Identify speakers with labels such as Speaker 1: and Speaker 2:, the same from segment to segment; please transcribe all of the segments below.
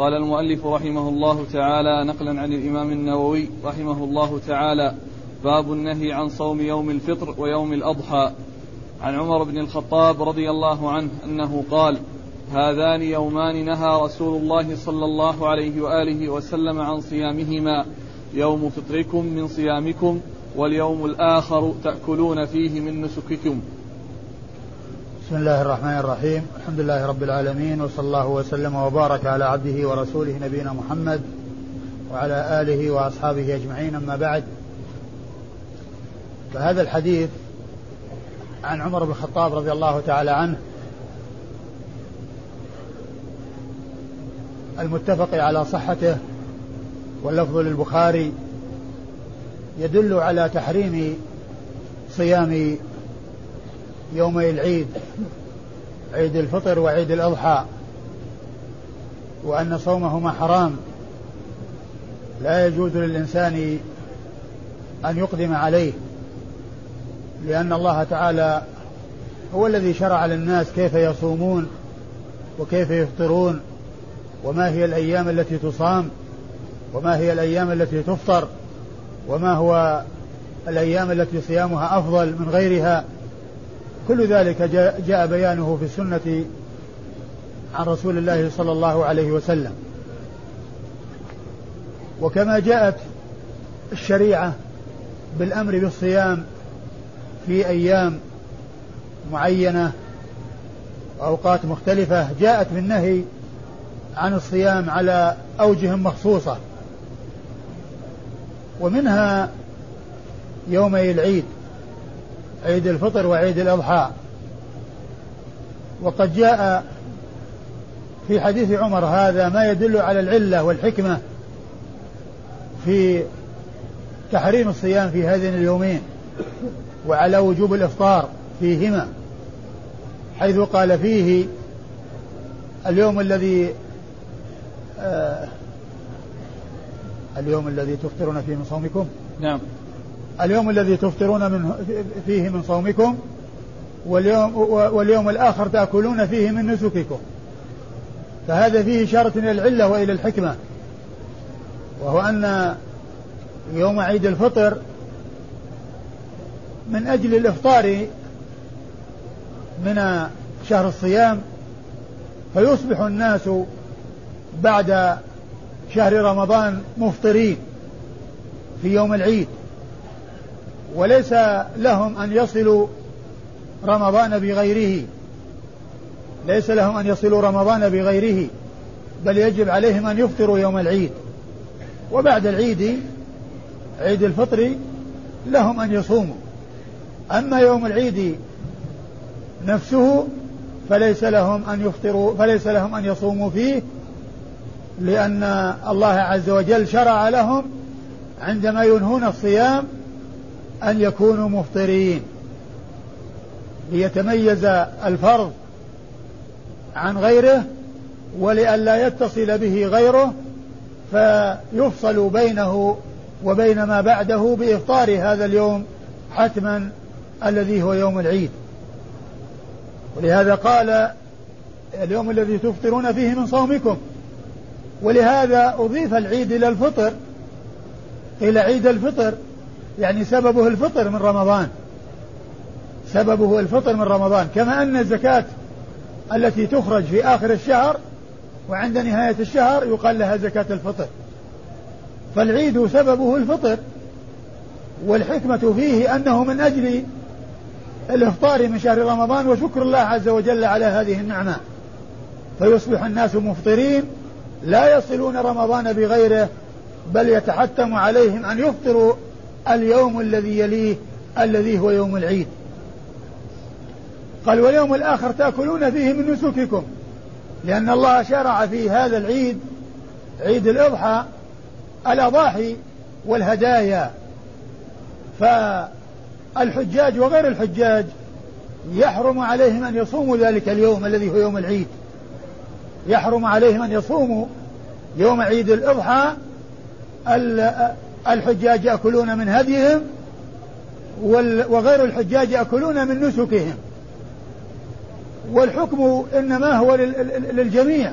Speaker 1: قال المؤلف رحمه الله تعالى نقلا عن الإمام النووي رحمه الله تعالى باب النهي عن صوم يوم الفطر ويوم الأضحى. عن عمر بن الخطاب رضي الله عنه أنه قال هذان يومان نهى رسول الله صلى الله عليه وآله وسلم عن صيامهما. يوم فطركم من صيامكم واليوم الآخر تأكلون فيه من نسككم.
Speaker 2: بسم الله الرحمن الرحيم. الحمد لله رب العالمين وصلى الله وسلم وبارك على عبده ورسوله نبينا محمد وعلى آله وأصحابه أجمعين. أما بعد فهذا الحديث عن عمر بن الخطاب رضي الله تعالى عنه المتفق على صحته واللفظ للبخاري يدل على تحريم صيام يومي العيد عيد الفطر وعيد الأضحى وأن صومهما حرام. لا يجوز للإنسان أن يقدم عليه لأن الله تعالى هو الذي شرع للناس كيف يصومون وكيف يفطرون وما هي الأيام التي تصام وما هي الأيام التي تفطر وما هو الأيام التي صيامها أفضل من غيرها. كل ذلك جاء, بيانه في السنة عن رسول الله صلى الله عليه وسلم. وكما جاءت الشريعة بالأمر بالصيام في أيام معينة وأوقات مختلفة جاءت بالنهي عن الصيام على أوجه مخصوصة ومنها يومي العيد. عيد الفطر وعيد الأضحى. وقد جاء في حديث عمر هذا ما يدل على العلة والحكمة في تحريم الصيام في هذين اليومين وعلى وجوب الإفطار فيهما حيث قال فيه اليوم الذي آه اليوم الذي تفطرون فيه من صومكم؟
Speaker 1: نعم.
Speaker 2: اليوم الذي تفطرون من فيه من صومكم واليوم واليوم الآخر تأكلون فيه من نسككم. فهذا فيه إشارة إلى العلة وإلى الحكمة. وهو أن يوم عيد الفطر من أجل الإفطار من شهر الصيام فيصبح الناس بعد شهر رمضان مفطرين في يوم العيد. وليس لهم أن يصلوا رمضان بغيره. ليس لهم أن يصلوا رمضان بغيره بل يجب عليهم أن يفطروا يوم العيد. وبعد العيد عيد الفطر لهم أن يصوموا. أما يوم العيد نفسه فليس لهم أن يفطروا فليس لهم أن يصوموا فيه لأن الله عز وجل شرع لهم عندما ينهون الصيام أن يكونوا مفطرين. ليتميز الفرض عن غيره ولئلا يتصل به غيره فيفصل بينه وبين ما بعده بإفطار هذا اليوم حتما الذي هو يوم العيد. ولهذا قال اليوم الذي تفطرون فيه من صومكم. ولهذا أضيف العيد إلى الفطر إلى عيد الفطر يعني سببه الفطر من رمضان. سببه الفطر من رمضان. كما أن الزكاة التي تخرج في آخر الشهر وعند نهاية الشهر يقال لها زكاة الفطر. فالعيد سببه الفطر والحكمة فيه أنه من أجل الإفطار من شهر رمضان وشكر الله عز وجل على هذه النعمة. فيصبح الناس مفطرين لا يصلون رمضان بغيره بل يتحتم عليهم أن يفطروا اليوم الذي يليه الذي هو يوم العيد. قال واليوم الآخر تأكلون فيه من نسككم. لأن الله شرع في هذا العيد عيد الأضحى الأضاحي والهدايا. فالحجاج وغير الحجاج يحرم عليهم أن يصوموا ذلك اليوم الذي هو يوم العيد. يحرم عليهم أن يصوموا يوم عيد الأضحى الحجاج يأكلون من هديهم وغير الحجاج يأكلون من نسكهم. والحكم إنما هو للجميع.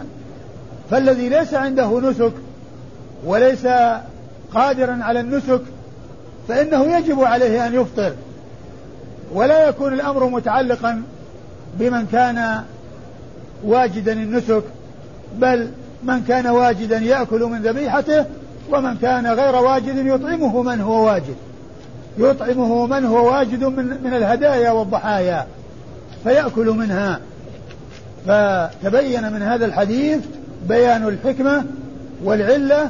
Speaker 2: فالذي ليس عنده نسك وليس قادرا على النسك فإنه يجب عليه أن يفطر. ولا يكون الأمر متعلقا بمن كان واجدا النسك بل من كان واجدا يأكل من ذبيحته ومن كان غير واجد يطعمه من هو واجد. يطعمه من هو واجد من, من الهدايا والضحايا. فيأكل منها. فتبين من هذا الحديث بيان الحكمة والعلة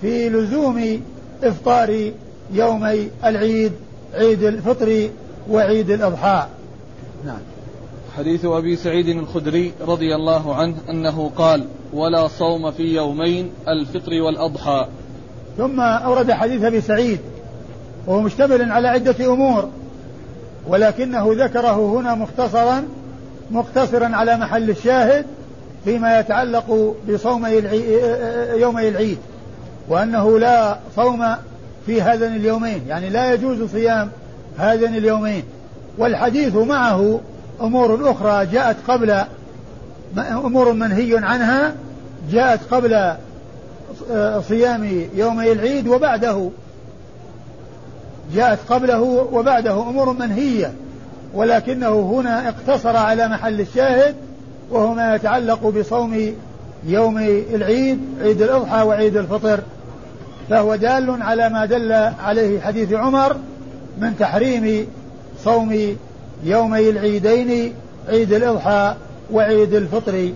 Speaker 2: في لزوم إفطار يومي العيد عيد الفطر وعيد الأضحى. نعم.
Speaker 1: حديث أبي سعيد الخدري رضي الله عنه أنه قال ولا صوم في يومين الفطر والأضحى.
Speaker 2: ثم أورد حديث أبي سعيد وهو مشتمل على عدة أمور ولكنه ذكره هنا مختصرا مقتصرا على محل الشاهد فيما يتعلق بصوم يومي العيد وأنه لا صوم في هذين اليومين يعني لا يجوز صيام هذين اليومين. والحديث معه أمور أخرى جاءت قبل أمور منهي عنها جاءت قبل صيام يومي العيد وبعده. جاءت قبله وبعده أمور منهية ولكنه هنا اقتصر على محل الشاهد وهو ما يتعلق بصوم يوم العيد عيد الأضحى وعيد الفطر. فهو دال على ما دل عليه حديث عمر من تحريم صوم يومي العيدين عيد الأضحى وعيد الفطر.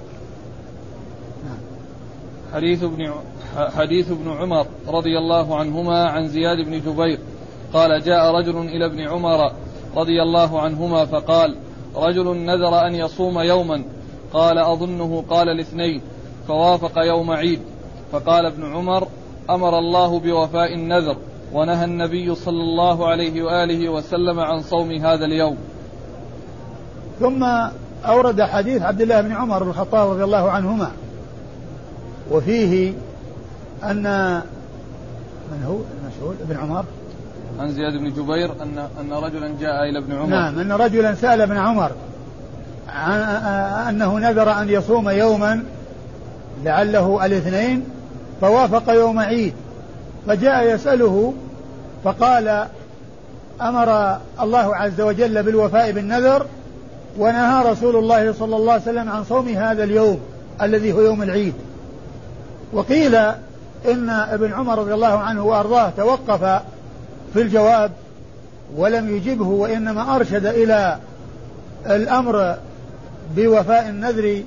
Speaker 1: حديث ابن حديث ابن عمر رضي الله عنهما عن زياد بن جبير. قال جاء رجل إلى ابن عمر رضي الله عنهما فقال رجل نذر أن يصوم يوما. قال أظنه قال الاثنين فوافق يوم عيد. فقال ابن عمر أمر الله بوفاء النذر ونهى النبي صلى الله عليه وآله وسلم عن صوم هذا اليوم.
Speaker 2: ثم أورد حديث عبد الله بن عمر بن الخطاب رضي الله عنهما. وفيه أن من هو؟ المسؤول ابن عمر.
Speaker 1: عن زياد بن جبير أن أن رجلا جاء إلى ابن عمر.
Speaker 2: نعم أن رجلا سأل ابن عمر. أنه نذر أن يصوم يوما لعله الاثنين فوافق يوم عيد. فجاء يسأله فقال أمر الله عز وجل بالوفاء بالنذر ونهى رسول الله صلى الله عليه وسلم عن صوم هذا اليوم الذي هو يوم العيد. وقيل إن ابن عمر رضي الله عنه وأرضاه توقف في الجواب ولم يجبه وإنما أرشد إلى الأمر بوفاء النذر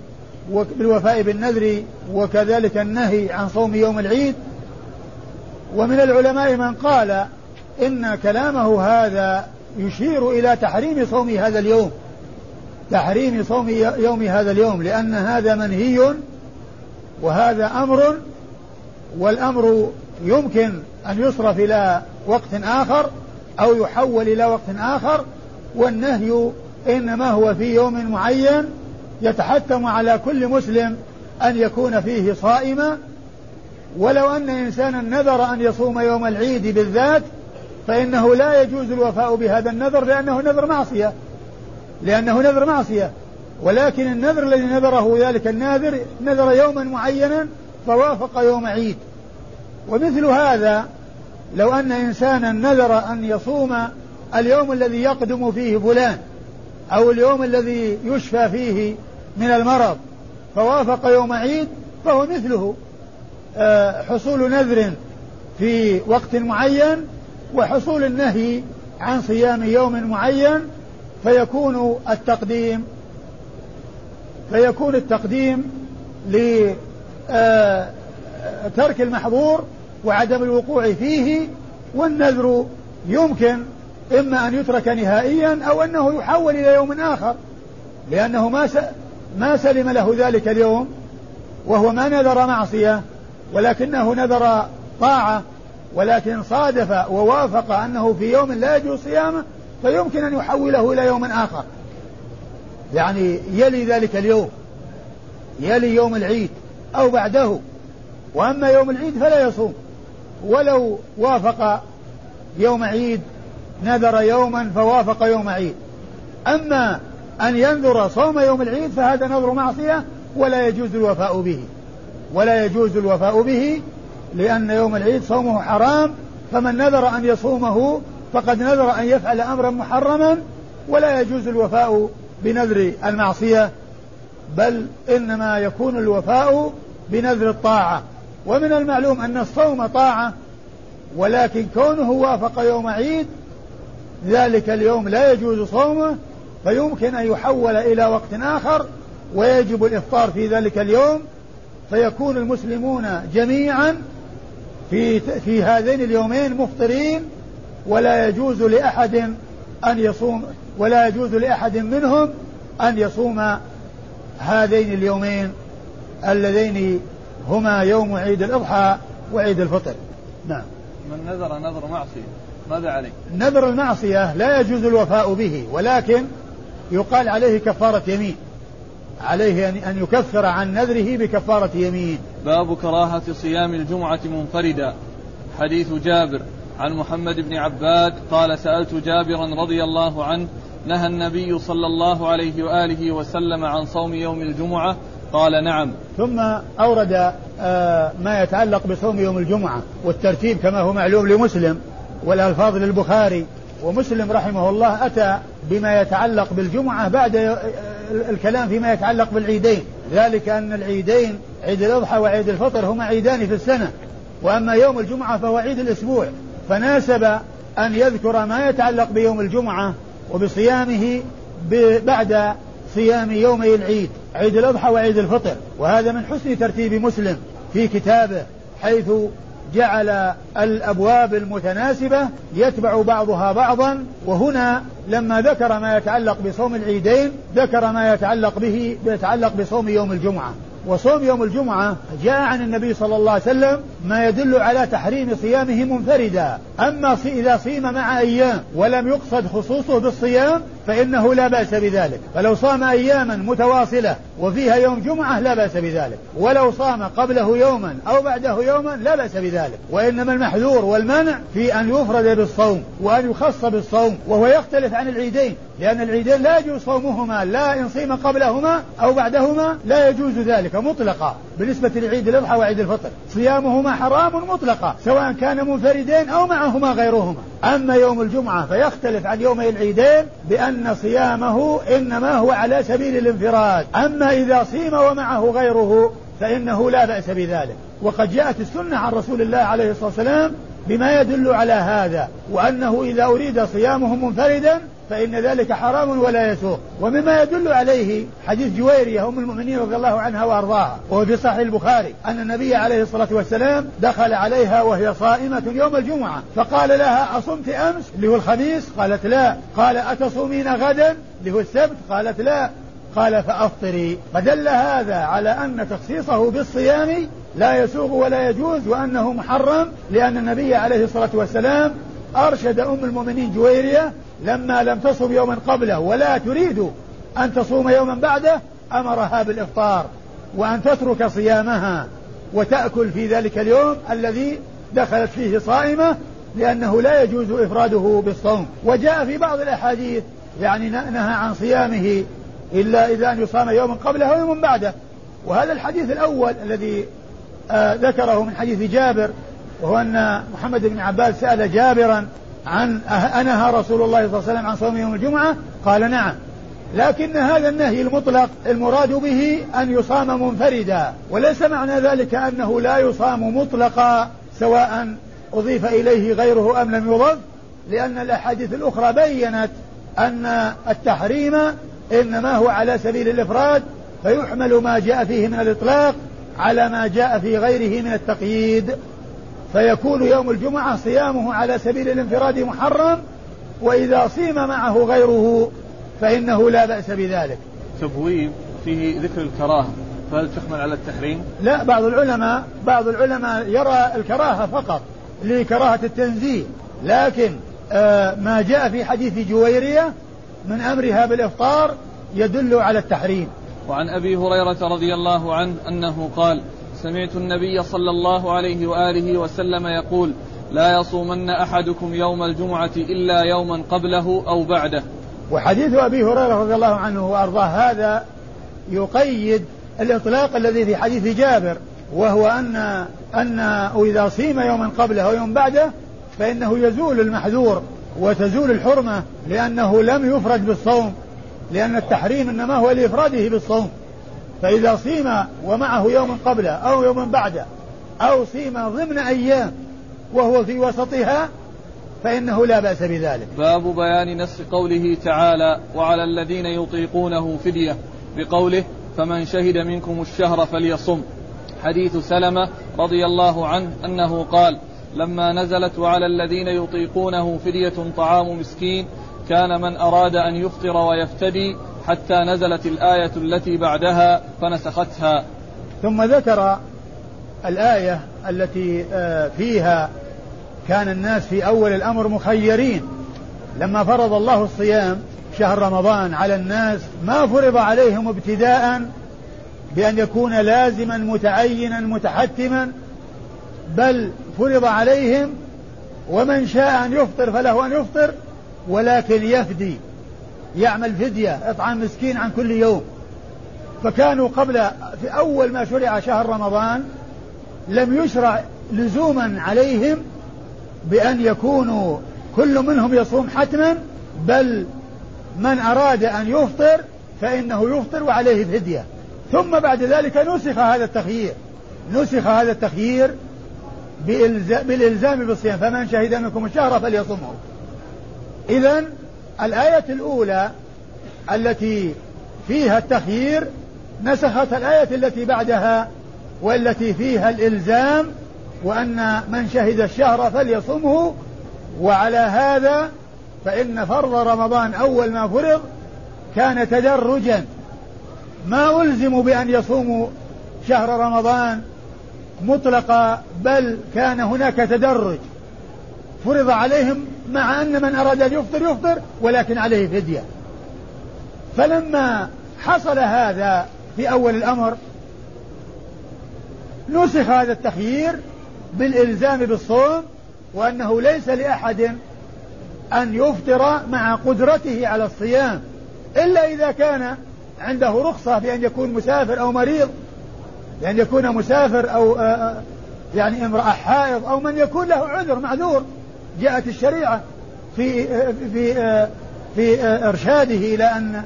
Speaker 2: بالوفاء بالنذر وكذلك النهي عن صوم يوم العيد. ومن العلماء من قال إن كلامه هذا يشير إلى تحريم صوم هذا اليوم. تحريم صوم يوم هذا اليوم لأن هذا منهي وهذا أمر والأمر يمكن أن يصرف إلى وقت آخر أو يحول إلى وقت آخر والنهي إنما هو في يوم معين يتحتم على كل مسلم أن يكون فيه صائما. ولو أن إنسانا نذر أن يصوم يوم العيد بالذات فإنه لا يجوز الوفاء بهذا النذر لأنه نذر معصية. لأنه نذر معصية. ولكن النذر الذي نذره ذلك الناذر نذر يوما معينا فوافق يوم عيد. ومثل هذا لو أن إنسانا نذر أن يصوم اليوم الذي يقدم فيه فلان أو اليوم الذي يشفى فيه من المرض فوافق يوم عيد فهو مثله. آه، حصول نذر في وقت معين وحصول النهي عن صيام يوم معين فيكون التقديم فيكون التقديم آه، المحظور وعدم الوقوع فيه والنذر يمكن إما أن يترك نهائيا أو أنه يحول إلى يوم آخر لأنه ما ما سلم له ذلك اليوم وهو ما نذر معصية ولكنه نذر طاعة ولكن صادف ووافق أنه في يوم لا يجوز صيامه فيمكن أن يحوله إلى يوم آخر. يعني يلي ذلك اليوم يلي يوم العيد. أو بعده. وأما يوم العيد فلا يصوم. ولو وافق يوم عيد نذر يوما فوافق يوم عيد. أما أن ينذر صوم يوم العيد فهذا نذر معصية ولا يجوز الوفاء به. ولا يجوز الوفاء به لأن يوم العيد صومه حرام فمن نذر أن يصومه فقد نذر أن يفعل أمرا محرما ولا يجوز الوفاء بنذر المعصية. بل إنما يكون الوفاء بنذر الطاعة. ومن المعلوم أن الصوم طاعة ولكن كونه وافق يوم عيد ذلك اليوم لا يجوز صومه فيمكن أن يحول إلى وقت آخر ويجب الإفطار في ذلك اليوم. فيكون المسلمون جميعا في في هذين اليومين مفطرين ولا يجوز لأحد أن يصوم ولا يجوز لأحد منهم أن يصوم هذين اليومين اللذين هما يوم عيد الأضحى وعيد الفطر. نعم.
Speaker 1: من نذر نذر معصية. ماذا عليه
Speaker 2: نذر المعصية لا يجوز الوفاء به ولكن يقال عليه كفارة يمين. عليه أن يكفر عن نذره بكفارة يمين.
Speaker 1: باب كراهة صيام الجمعة منفردا. حديث جابر عن محمد بن عباد قال سألت جابرا رضي الله عنه نهى النبي صلى الله عليه وآله وسلم عن صوم يوم الجمعة قال نعم.
Speaker 2: ثم أورد آه، ما يتعلق بصوم يوم الجمعة والترتيب كما هو معلوم لمسلم والألفاظ للبخاري ومسلم رحمه الله أتى بما يتعلق بالجمعة بعد آه، الكلام فيما يتعلق بالعيدين. ذلك أن العيدين عيد الأضحى وعيد الفطر هما عيدان في السنة وأما يوم الجمعة فهو عيد الأسبوع. فناسب أن يذكر ما يتعلق بيوم الجمعة وبصيامه بعد صيام يومي العيد عيد الأضحى وعيد الفطر. وهذا من حسن ترتيب مسلم في كتابه حيث جعل الأبواب المتناسبة يتبع بعضها بعضا. وهنا لما ذكر ما يتعلق بصوم العيدين ذكر ما يتعلق به يتعلق بصوم يوم الجمعة. وصوم يوم الجمعة جاء عن النبي صلى الله عليه وسلم ما يدل على تحريم صيامه منفردا. أما إذا صيم مع أيام ولم يقصد خصوصه بالصيام فإنه لا بأس بذلك. فلو صام أياما متواصلة وفيها يوم جمعة لا بأس بذلك. ولو صام قبله يوما أو بعده يوما لا بأس بذلك. وإنما المحذور والمنع في أن يفرد بالصوم وأن يخص بالصوم وهو يختلف عن العيدين لأن العيدين لا يجوز صومهما لا إن صيم قبلهما أو بعدهما لا يجوز ذلك مطلقا. بالنسبة لعيد الأضحى وعيد الفطر صيامهما حرام مطلقا سواء كان منفردين أو معهما غيرهما. أما يوم الجمعة فيختلف عن يومي العيدين بأن صيامه إنما هو على سبيل الانفراد. أما إذا صيم ومعه غيره فإنه لا بأس بذلك. وقد جاءت السنة عن رسول الله عليه الصلاة والسلام بما يدل على هذا وأنه إذا أريد صيامه منفردا فإن ذلك حرام ولا يسوق ومما يدل عليه حديث جويرية أم المؤمنين رضي الله عنها وأرضاها وهو في صحيح البخاري أن النبي عليه الصلاة والسلام دخل عليها وهي صائمة يوم الجمعة فقال لها أصمت أمس؟ اللي هو الخميس. قالت لا. قال أتصومين غدا؟ اللي هو السبت. قالت لا. قال فأفطري. فدل هذا على أن تخصيصه بالصيام لا يسوغ ولا يجوز وأنه محرم لأن النبي عليه الصلاة والسلام أرشد أم المؤمنين جويرية لما لم تصم يوما قبله ولا تريد أن تصوم يوما بعده أمرها بالإفطار وأن تترك صيامها وتأكل في ذلك اليوم الذي دخلت فيه صائمة لأنه لا يجوز إفراده بالصوم. وجاء في بعض الأحاديث يعني نهى عن صيامه إلا إذا أن يصام يوما قبله ويوم بعده. وهذا الحديث الأول الذي آه ذكره من حديث جابر وهو أن محمد بن عباس سأل جابرا عن أنهى رسول الله صلى الله عليه وسلم عن صوم يوم الجمعة؟ قال نعم. لكن هذا النهي المطلق المراد به أن يصام منفردا وليس معنى ذلك أنه لا يصام مطلقا سواء أضيف إليه غيره أم لم يضف لأن الأحاديث الأخرى بينت أن التحريم إنما هو على سبيل الإفراد فيحمل ما جاء فيه من الإطلاق على ما جاء في غيره من التقييد. فيكون يوم الجمعة صيامه على سبيل الانفراد محرم وإذا صيم معه غيره فإنه لا بأس بذلك
Speaker 1: تبويب فيه ذكر الكراهة فهل تحمل على التحريم؟
Speaker 2: لا بعض العلماء بعض العلماء يرى الكراهة فقط لكراهة التنزيه لكن آه ما جاء في حديث جويرية من أمرها بالإفطار يدل على التحريم
Speaker 1: وعن أبي هريرة رضي الله عنه أنه قال سمعت النبي صلى الله عليه وآله وسلم يقول لا يصومن أحدكم يوم الجمعة إلا يوما قبله أو بعده.
Speaker 2: وحديث أبي هريرة رضي الله عنه وأرضاه هذا يقيد الإطلاق الذي في حديث جابر وهو أن أن إذا صيم يوما قبله أو يوم بعده فإنه يزول المحذور وتزول الحرمة لأنه لم يفرد بالصوم لأن التحريم إنما هو لإفراده بالصوم فإذا صيم ومعه يوم قبله أو يوم بعده أو صيم ضمن أيام وهو في وسطها فإنه لا بأس بذلك.
Speaker 1: باب بيان نص قوله تعالى وعلى الذين يطيقونه فدية بقوله فمن شهد منكم الشهر فليصم حديث سلمة رضي الله عنه أنه قال لما نزلت وعلى الذين يطيقونه فدية طعام مسكين كان من أراد أن يفطر ويفتدي حتى نزلت الآية التي بعدها فنسختها.
Speaker 2: ثم ذكر الآية التي آه، فيها كان الناس في أول الأمر مخيرين. لما فرض الله الصيام شهر رمضان على الناس ما فرض عليهم ابتداء بأن يكون لازما متعينا متحتما بل فرض عليهم ومن شاء أن يفطر فله أن يفطر ولكن يفدي. يعمل فدية إطعام مسكين عن كل يوم. فكانوا قبل في أول ما شرع شهر رمضان لم يشرع لزوما عليهم بأن يكونوا كل منهم يصوم حتما بل من أراد أن يفطر فإنه يفطر وعليه فدية ثم بعد ذلك نسخ هذا التخيير. نسخ هذا التخيير بالإلزام بالصيام. فمن شهد منكم الشهر فليصمه إذا الآية الأولى التي فيها التخيير نسخت الآية التي بعدها والتي فيها الإلزام وأن من شهد الشهر فليصمه وعلى هذا فإن فرض رمضان أول ما فرض كان تدرجا. ما ألزموا بأن يصوموا شهر رمضان مطلقا بل كان هناك تدرج. فرض عليهم مع أن من أراد أن يفطر يفطر ولكن عليه فدية. فلما حصل هذا في أول الأمر نسخ هذا التخيير بالإلزام بالصوم وأنه ليس لأحد أن يفطر مع قدرته على الصيام. إلا إذا كان عنده رخصة بأن يكون مسافر أو مريض بأن يكون مسافر أو يعني امرأة حائض أو من يكون له عذر معذور. جاءت الشريعة في في في إرشاده إلى أن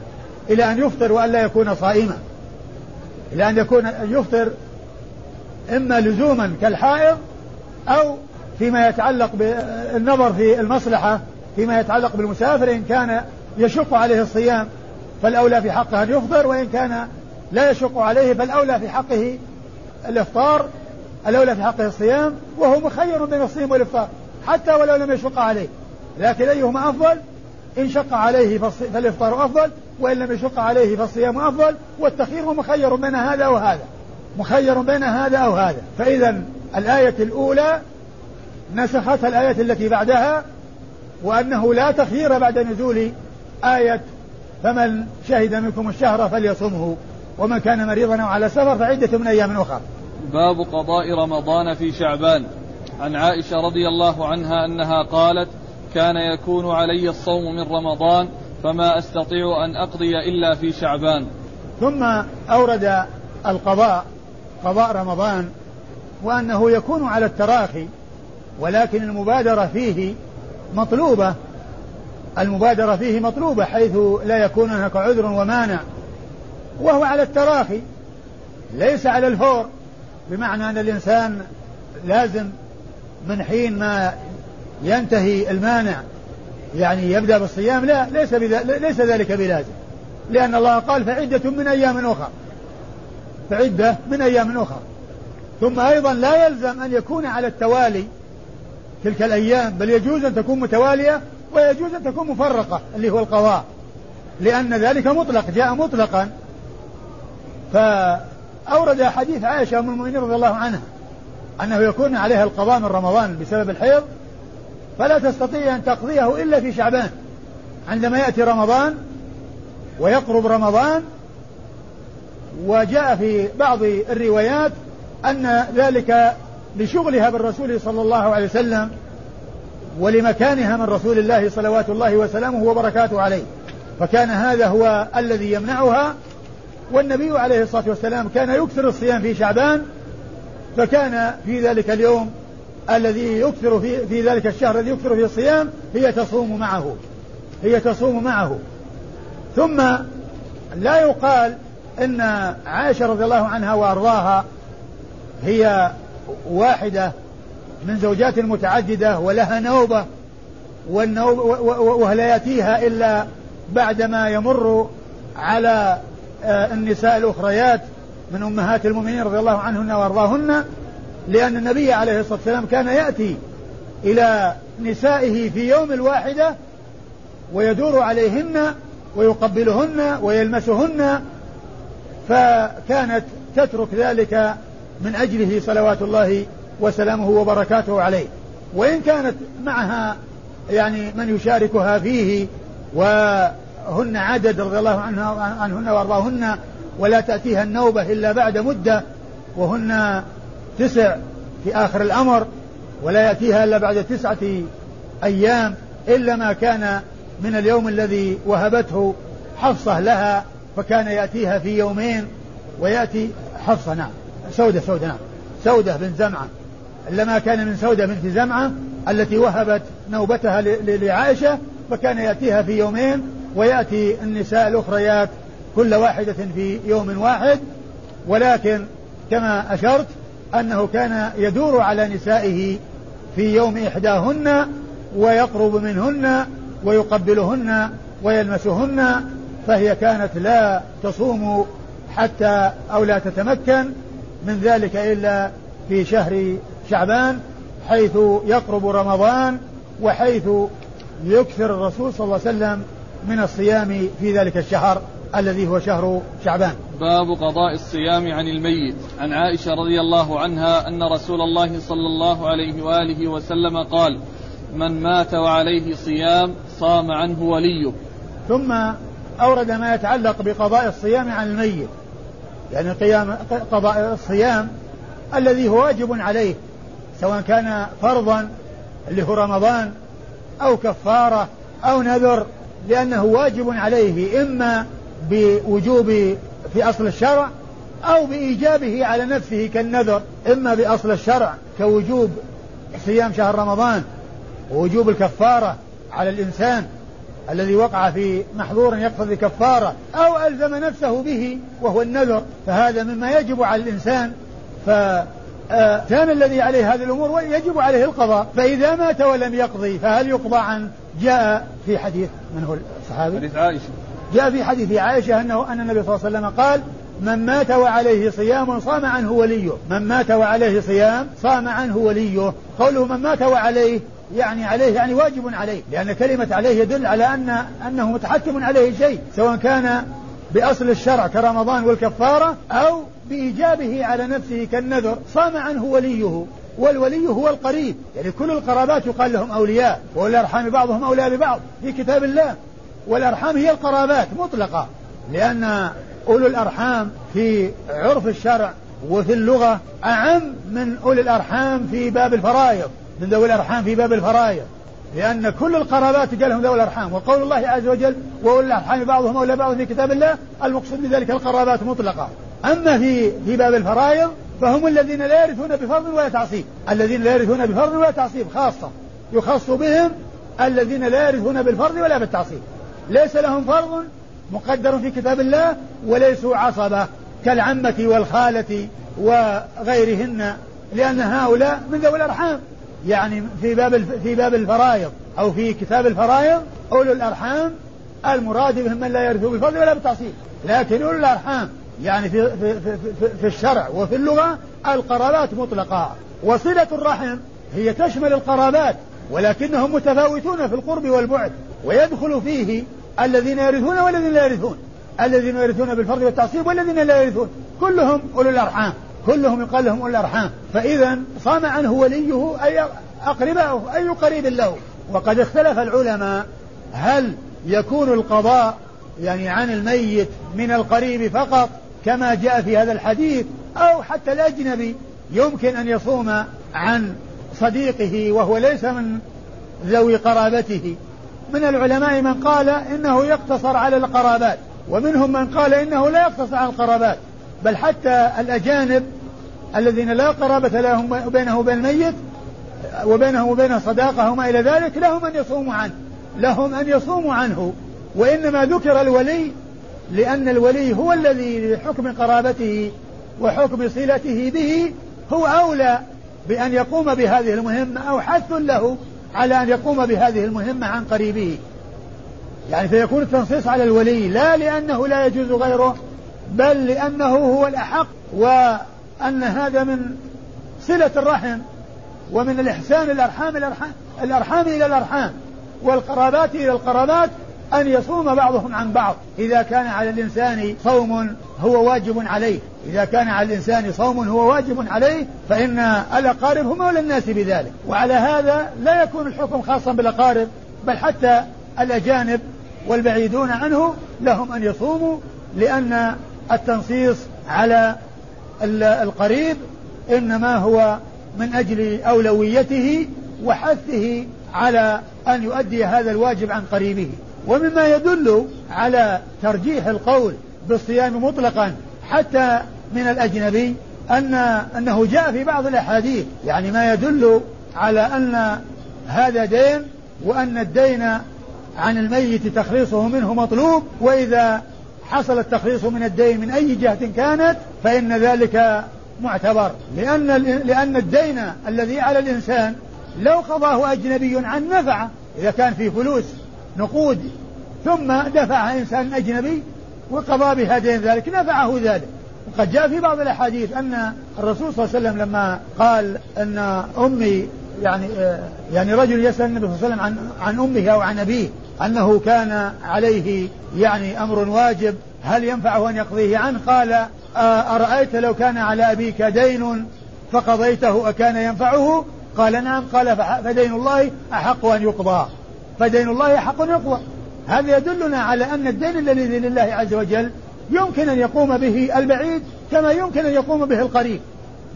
Speaker 2: إلى أن يفطر وألا يكون صائما. إلى أن يكون يفطر إما لزوما كالحائض أو فيما يتعلق بالنظر في المصلحة فيما يتعلق بالمسافر إن كان يشق عليه الصيام فالأولى في حقه أن يفطر وإن كان لا يشق عليه فالأولى في حقه الإفطار الأولى في حقه الصيام وهو مخير بين الصيام والإفطار. حتى ولو لم يشق عليه. لكن أيهما أفضل؟ إن شق عليه فالإفطار أفضل وإن لم يشق عليه فالصيام أفضل والتخير مخير بين هذا وهذا. مخير بين هذا أو هذا. فإذا الآية الأولى نسخت الآية التي بعدها وأنه لا تخيير بعد نزول آية فمن شهد منكم الشهر فليصمه ومن كان مريضا أو على سفر فعدة من أيام أخرى.
Speaker 1: باب قضاء رمضان في شعبان. عن عائشة رضي الله عنها أنها قالت كان يكون علي الصوم من رمضان فما أستطيع أن أقضي إلا في شعبان.
Speaker 2: ثم أورد القضاء قضاء رمضان وأنه يكون على التراخي ولكن المبادرة فيه مطلوبة. المبادرة فيه مطلوبة حيث لا يكون هناك عذر ومانع وهو على التراخي ليس على الفور. بمعنى أن الإنسان لازم من حين ما ينتهي المانع يعني يبدأ بالصيام لا ليس ليس ذلك بلازم. لأن الله قال فعدة من أيام أخرى. فعدة من أيام أخرى. ثم أيضا لا يلزم أن يكون على التوالي تلك الأيام بل يجوز أن تكون متوالية ويجوز أن تكون مفرقة اللي هو القضاء. لأن ذلك مطلق جاء مطلقا. فأورد حديث عائشة أم المؤمنين رضي الله عنها. أنه يكون عليها القضاء من رمضان بسبب الحيض فلا تستطيع أن تقضيه إلا في شعبان. عندما يأتي رمضان ويقرب رمضان وجاء في بعض الروايات أن ذلك لشغلها بالرسول صلى الله عليه وسلم ولمكانها من رسول الله صلوات الله وسلامه وبركاته عليه. فكان هذا هو الذي يمنعها والنبي عليه الصلاة والسلام كان يكثر الصيام في شعبان فكان في ذلك اليوم الذي يكثر في, في ذلك الشهر الذي يكثر فيه الصيام هي تصوم معه. هي تصوم معه. ثم لا يقال إن عائشة رضي الله عنها وأرضاها هي واحدة من زوجات متعدده ولها نوبة والنوبه ولا يأتيها إلا بعدما يمر على آه، النساء الأخريات من أمهات المؤمنين رضي الله عنهن وأرضاهن لأن النبي عليه الصلاة والسلام كان يأتي إلى نسائه في يوم الواحدة ويدور عليهن ويقبلهن ويلمسهن فكانت تترك ذلك من أجله صلوات الله وسلامه وبركاته عليه. وإن كانت معها يعني من يشاركها فيه وهن عدد رضي الله عنها عنهن وأرضاهن ولا تأتيها النوبة إلا بعد مدة وهن تسع في آخر الأمر ولا يأتيها إلا بعد تسعة أيام إلا ما كان من اليوم الذي وهبته حفصة لها فكان يأتيها في يومين ويأتي حفصة نعم سودة سودة نعم سودة بن زمعة. لما كان من سودة بنت زمعة التي وهبت نوبتها لعائشة فكان يأتيها في يومين ويأتي النساء الأخريات كل واحدة في يوم واحد ولكن كما أشرت أنه كان يدور على نسائه في يوم إحداهن ويقرب منهن ويقبلهن ويلمسهن فهي كانت لا تصوم حتى أو لا تتمكن من ذلك إلا في شهر شعبان حيث يقرب رمضان وحيث يكثر الرسول صلى الله عليه وسلم من الصيام في ذلك الشهر. الذي هو شهر شعبان.
Speaker 1: باب قضاء الصيام عن الميت. عن عائشة رضي الله عنها أن رسول الله صلى الله عليه وآله وسلم قال من مات وعليه صيام صام عنه وليه.
Speaker 2: ثم أورد ما يتعلق بقضاء الصيام عن الميت. يعني قيام قضاء الصيام الذي هو واجب عليه سواء كان فرضا اللي هو رمضان أو كفارة أو نذر لأنه واجب عليه إما بوجوب في أصل الشرع أو بإيجابه على نفسه كالنذر إما بأصل الشرع كوجوب صيام شهر رمضان ووجوب الكفارة على الإنسان الذي وقع في محظور يقتضي كفارة أو ألزم نفسه به وهو النذر فهذا مما يجب على الإنسان. ف كان الذي عليه هذه الأمور يجب عليه القضاء فإذا مات ولم يقضي فهل يقضى عن جاء في حديث من هو الصحابي؟
Speaker 1: حديث عائشة.
Speaker 2: جاء في حديث عائشة أنه أن النبي صلى الله عليه وسلم قال من مات وعليه صيام صام عنه وليه. من مات وعليه صيام صام عنه وليه. قوله من مات وعليه يعني عليه يعني واجب عليه. لأن كلمة عليه يدل على أن أنه متحتم عليه شيء سواء كان بأصل الشرع كرمضان والكفارة أو بإيجابه على نفسه كالنذر صام عنه وليه. والولي هو القريب. يعني كل القرابات يقال لهم أولياء والأرحام بعضهم أولياء ببعض في كتاب الله. والأرحام هي القرابات مطلقة لأن أولو الأرحام في عرف الشرع وفي اللغة أعم من أولي الأرحام في باب الفرائض من ذوي الأرحام في باب الفرائض. لأن كل القرابات قال ذوي الأرحام وقول الله عز وجل وأولي الأرحام بعضهم أولى بعض في كتاب الله المقصود بذلك القرابات مطلقة. أما في في باب الفرائض فهم الذين لا يرثون بفرض ولا تعصيب الذين لا يرثون بفرض ولا تعصيب خاصة يخص بهم الذين لا يرثون بالفرض ولا بالتعصيب. ليس لهم فرض مقدر في كتاب الله وليسوا عصبة كالعمة والخالة وغيرهن لأن هؤلاء من ذوي الأرحام. يعني في باب في باب الفرائض أو في كتاب الفرائض أولو الأرحام المراد بهم من لا يرثوا بالفضل ولا بالتعصيب. لكن أولو الأرحام يعني في, في, في, في, في الشرع وفي اللغة القرابات مطلقة. وصلة الرحم هي تشمل القرابات ولكنهم متفاوتون في القرب والبعد ويدخل فيه الذين يرثون والذين لا يرثون الذين يرثون بالفرض والتعصيب والذين لا يرثون كلهم أولو الأرحام كلهم يقال لهم أولي الأرحام. فإذا صام عنه وليه أي أقربائه أي قريب له. وقد اختلف العلماء هل يكون القضاء يعني عن الميت من القريب فقط كما جاء في هذا الحديث أو حتى الأجنبي يمكن أن يصوم عن صديقه وهو ليس من ذوي قرابته. من العلماء من قال إنه يقتصر على القرابات ومنهم من قال إنه لا يقتصر على القرابات. بل حتى الأجانب الذين لا قرابة لهم بينه وبين الميت وبينه وبينه صداقة وما إلى ذلك لهم أن يصوموا عنه. لهم أن يصوموا عنه. وإنما ذكر الولي لأن الولي هو الذي لحكم قرابته وحكم صلته به هو أولى بأن يقوم بهذه المهمة أو حث له على أن يقوم بهذه المهمة عن قريبه. يعني فيكون التنصيص على الولي لا لأنه لا يجوز غيره بل لأنه هو الأحق وأن هذا من صلة الرحم ومن الإحسان الأرحام الأرحام, الأرحام إلى الأرحام والقرابات إلى القرابات أن يصوم بعضهم عن بعض. إذا كان على الإنسان صوم هو واجب عليه. إذا كان على الإنسان صوم هو واجب عليه فإن الأقارب هم أولى الناس بذلك. وعلى هذا لا يكون الحكم خاصا بالأقارب بل حتى الأجانب والبعيدون عنه لهم أن يصوموا لأن التنصيص على القريب إنما هو من أجل أولويته وحثه على أن يؤدي هذا الواجب عن قريبه. ومما يدل على ترجيح القول بالصيام مطلقا حتى من الأجنبي أن أنه جاء في بعض الأحاديث يعني ما يدل على أن هذا دين وأن الدين عن الميت تخليصه منه مطلوب وإذا حصل التخليص من الدين من أي جهة كانت فإن ذلك معتبر. لأن لأن الدين الذي على الإنسان لو قضاه أجنبي عن نفعه إذا كان في فلوس نقود ثم دفع إنسان أجنبي وقضى بها دين ذلك نفعه ذلك. وقد جاء في بعض الأحاديث أن الرسول صلى الله عليه وسلم لما قال أن أمي يعني يعني رجل يسأل النبي صلى الله عليه وسلم عن عن أمه أو عن أبيه أنه كان عليه يعني أمر واجب هل ينفعه أن يقضيه عنه؟ قال أرأيت لو كان على أبيك دين فقضيته أكان ينفعه؟ قال نعم قال فدين الله أحق أن يقضى. فدين الله أحق أن يقضى. هذا يدلنا على أن الدين الذي لله عز وجل يمكن أن يقوم به البعيد كما يمكن أن يقوم به القريب.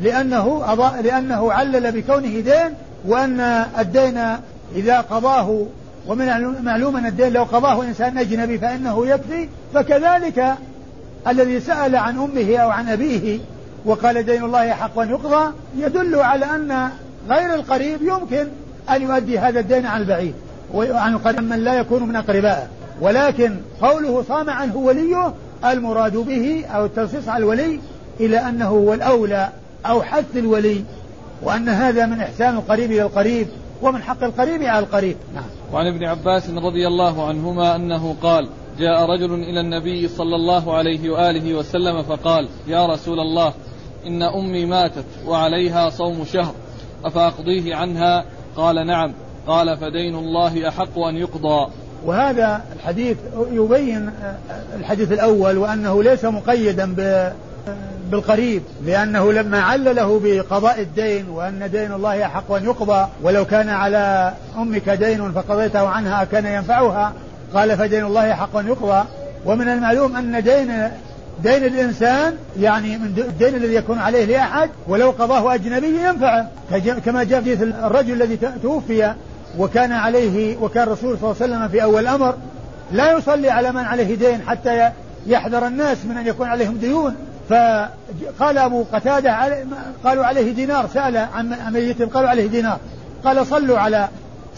Speaker 2: لأنه أضاء لأنه علل بكونه دين وأن الدين إذا قضاه ومن معلوم أن الدين لو قضاه إنسان أجنبي فإنه يكفي. فكذلك الذي سأل عن أمه أو عن أبيه وقال دين الله حق أن يقضى يدل على أن غير القريب يمكن أن يؤدي هذا الدين عن البعيد. وعن القريب من لا يكون من أقربائه ولكن قوله صام عنه وليه المراد به أو التنصيص على الولي إلى أنه هو الأولى أو حث الولي وأن هذا من إحسان القريب إلى القريب ومن حق القريب على القريب. نعم.
Speaker 1: وعن ابن عباس رضي الله عنهما أنه قال جاء رجل إلى النبي صلى الله عليه وآله وسلم فقال يا رسول الله إن أمي ماتت وعليها صوم شهر أفأقضيه عنها؟ قال نعم. قال فدين الله أحق أن يقضى.
Speaker 2: وهذا الحديث يبين الحديث الأول وأنه ليس مقيدا بالقريب لأنه لما علله بقضاء الدين وأن دين الله أحق أن يقضى ولو كان على أمك دين فقضيته عنها كان ينفعها قال فدين الله حق أن يقضى. ومن المعلوم أن دين دين الإنسان يعني من الدين الذي يكون عليه لأحد ولو قضاه أجنبي ينفعه كما جاء في الرجل الذي توفي وكان عليه وكان الرسول صلى الله عليه وسلم في أول الأمر لا يصلي على من عليه دين حتى يحذر الناس من أن يكون عليهم ديون. فقال أبو قتادة قالوا عليه دينار. سأل عن ميت قالوا عليه دينار. قال صلوا على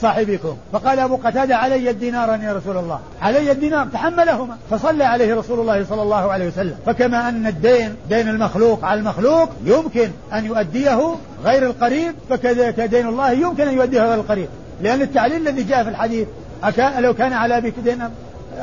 Speaker 2: صاحبكم. فقال أبو قتادة علي الدينار يا رسول الله. علي الدينار تحملهما. فصلى عليه رسول الله صلى الله عليه وسلم. فكما أن الدين دين المخلوق على المخلوق يمكن أن يؤديه غير القريب. فكذلك دين الله يمكن أن يؤديه غير القريب. لأن التعليل الذي جاء في الحديث أكان لو كان على أبيك دين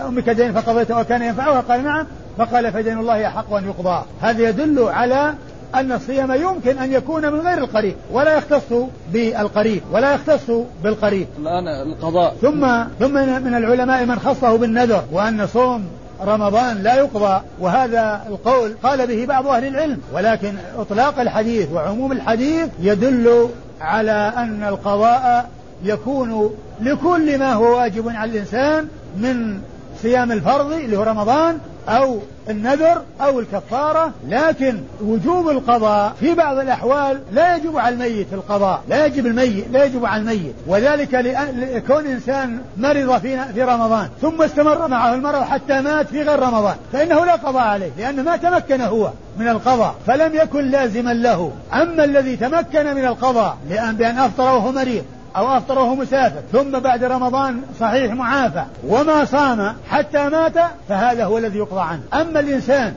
Speaker 2: أمك دين فقضيته وكان ينفعها قال نعم. فقال فدين الله أحق أن يقضى. هذا يدل على أن الصيام يمكن أن يكون من غير القريب ولا يختص بالقريب ولا يختص بالقريب.
Speaker 1: الآن القضاء.
Speaker 2: ثم ثم من العلماء من خصه بالنذر وأن صوم رمضان لا يقضى. وهذا القول قال به بعض أهل العلم. ولكن إطلاق الحديث وعموم الحديث يدل على أن القضاء يكون لكل ما هو واجب على الإنسان من صيام الفرض اللي هو رمضان أو النذر أو الكفارة لكن وجوب القضاء في بعض الأحوال لا يجب على الميت القضاء لا يجب الميت لا يجب على الميت. وذلك لكون إنسان مرض في في رمضان ثم استمر معه المرض حتى مات في غير رمضان فإنه لا قضاء عليه لأنه ما تمكن هو من القضاء فلم يكن لازما له. أما الذي تمكن من القضاء لأن بأن أفطر وهو مريض أو أفطر وهو مسافر. ثم بعد رمضان صحيح معافى. وما صام حتى مات فهذا هو الذي يقضى عنه. أما الإنسان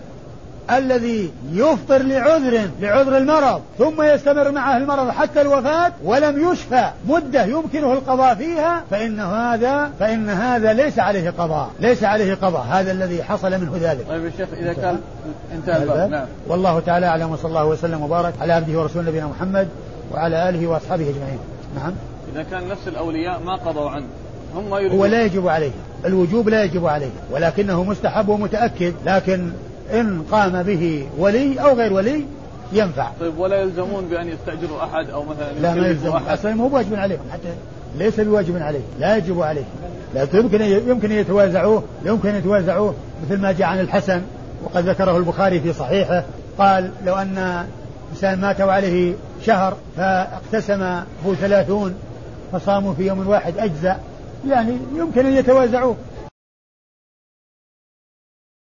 Speaker 2: الذي يفطر لعذر لعذر المرض ثم يستمر معه المرض حتى الوفاة ولم يشفى مدة يمكنه القضاء فيها فإن هذا فإن هذا ليس عليه قضاء. ليس عليه قضاء. هذا الذي حصل منه ذلك.
Speaker 1: طيب يا شيخ إذا كان انتهى الباب نعم.
Speaker 2: والله تعالى أعلم وصلى الله وسلم وبارك على عبده ورسوله نبينا محمد وعلى آله وأصحابه أجمعين. نعم.
Speaker 1: إذا كان نفس الأولياء ما قضوا عنه هم ما يريدون.
Speaker 2: هو لا يجب عليه الوجوب لا يجب عليه ولكنه مستحب ومتأكد لكن إن قام به ولي أو غير ولي ينفع.
Speaker 1: طيب ولا يلزمون بأن يستأجروا أحد أو مثلا
Speaker 2: لا ما يلزم أصلا مو بواجب عليهم حتى ليس بواجب عليه لا يجب عليه لكن يمكن يمكن يتوازعوه يمكن يتوازعوه مثل ما جاء عن الحسن وقد ذكره البخاري في صحيحه قال لو أن إنسان مات وعليه شهر فاقتسمه ثلاثون فصاموا في يوم واحد أجزاء يعني يمكن أن يتوازعوه.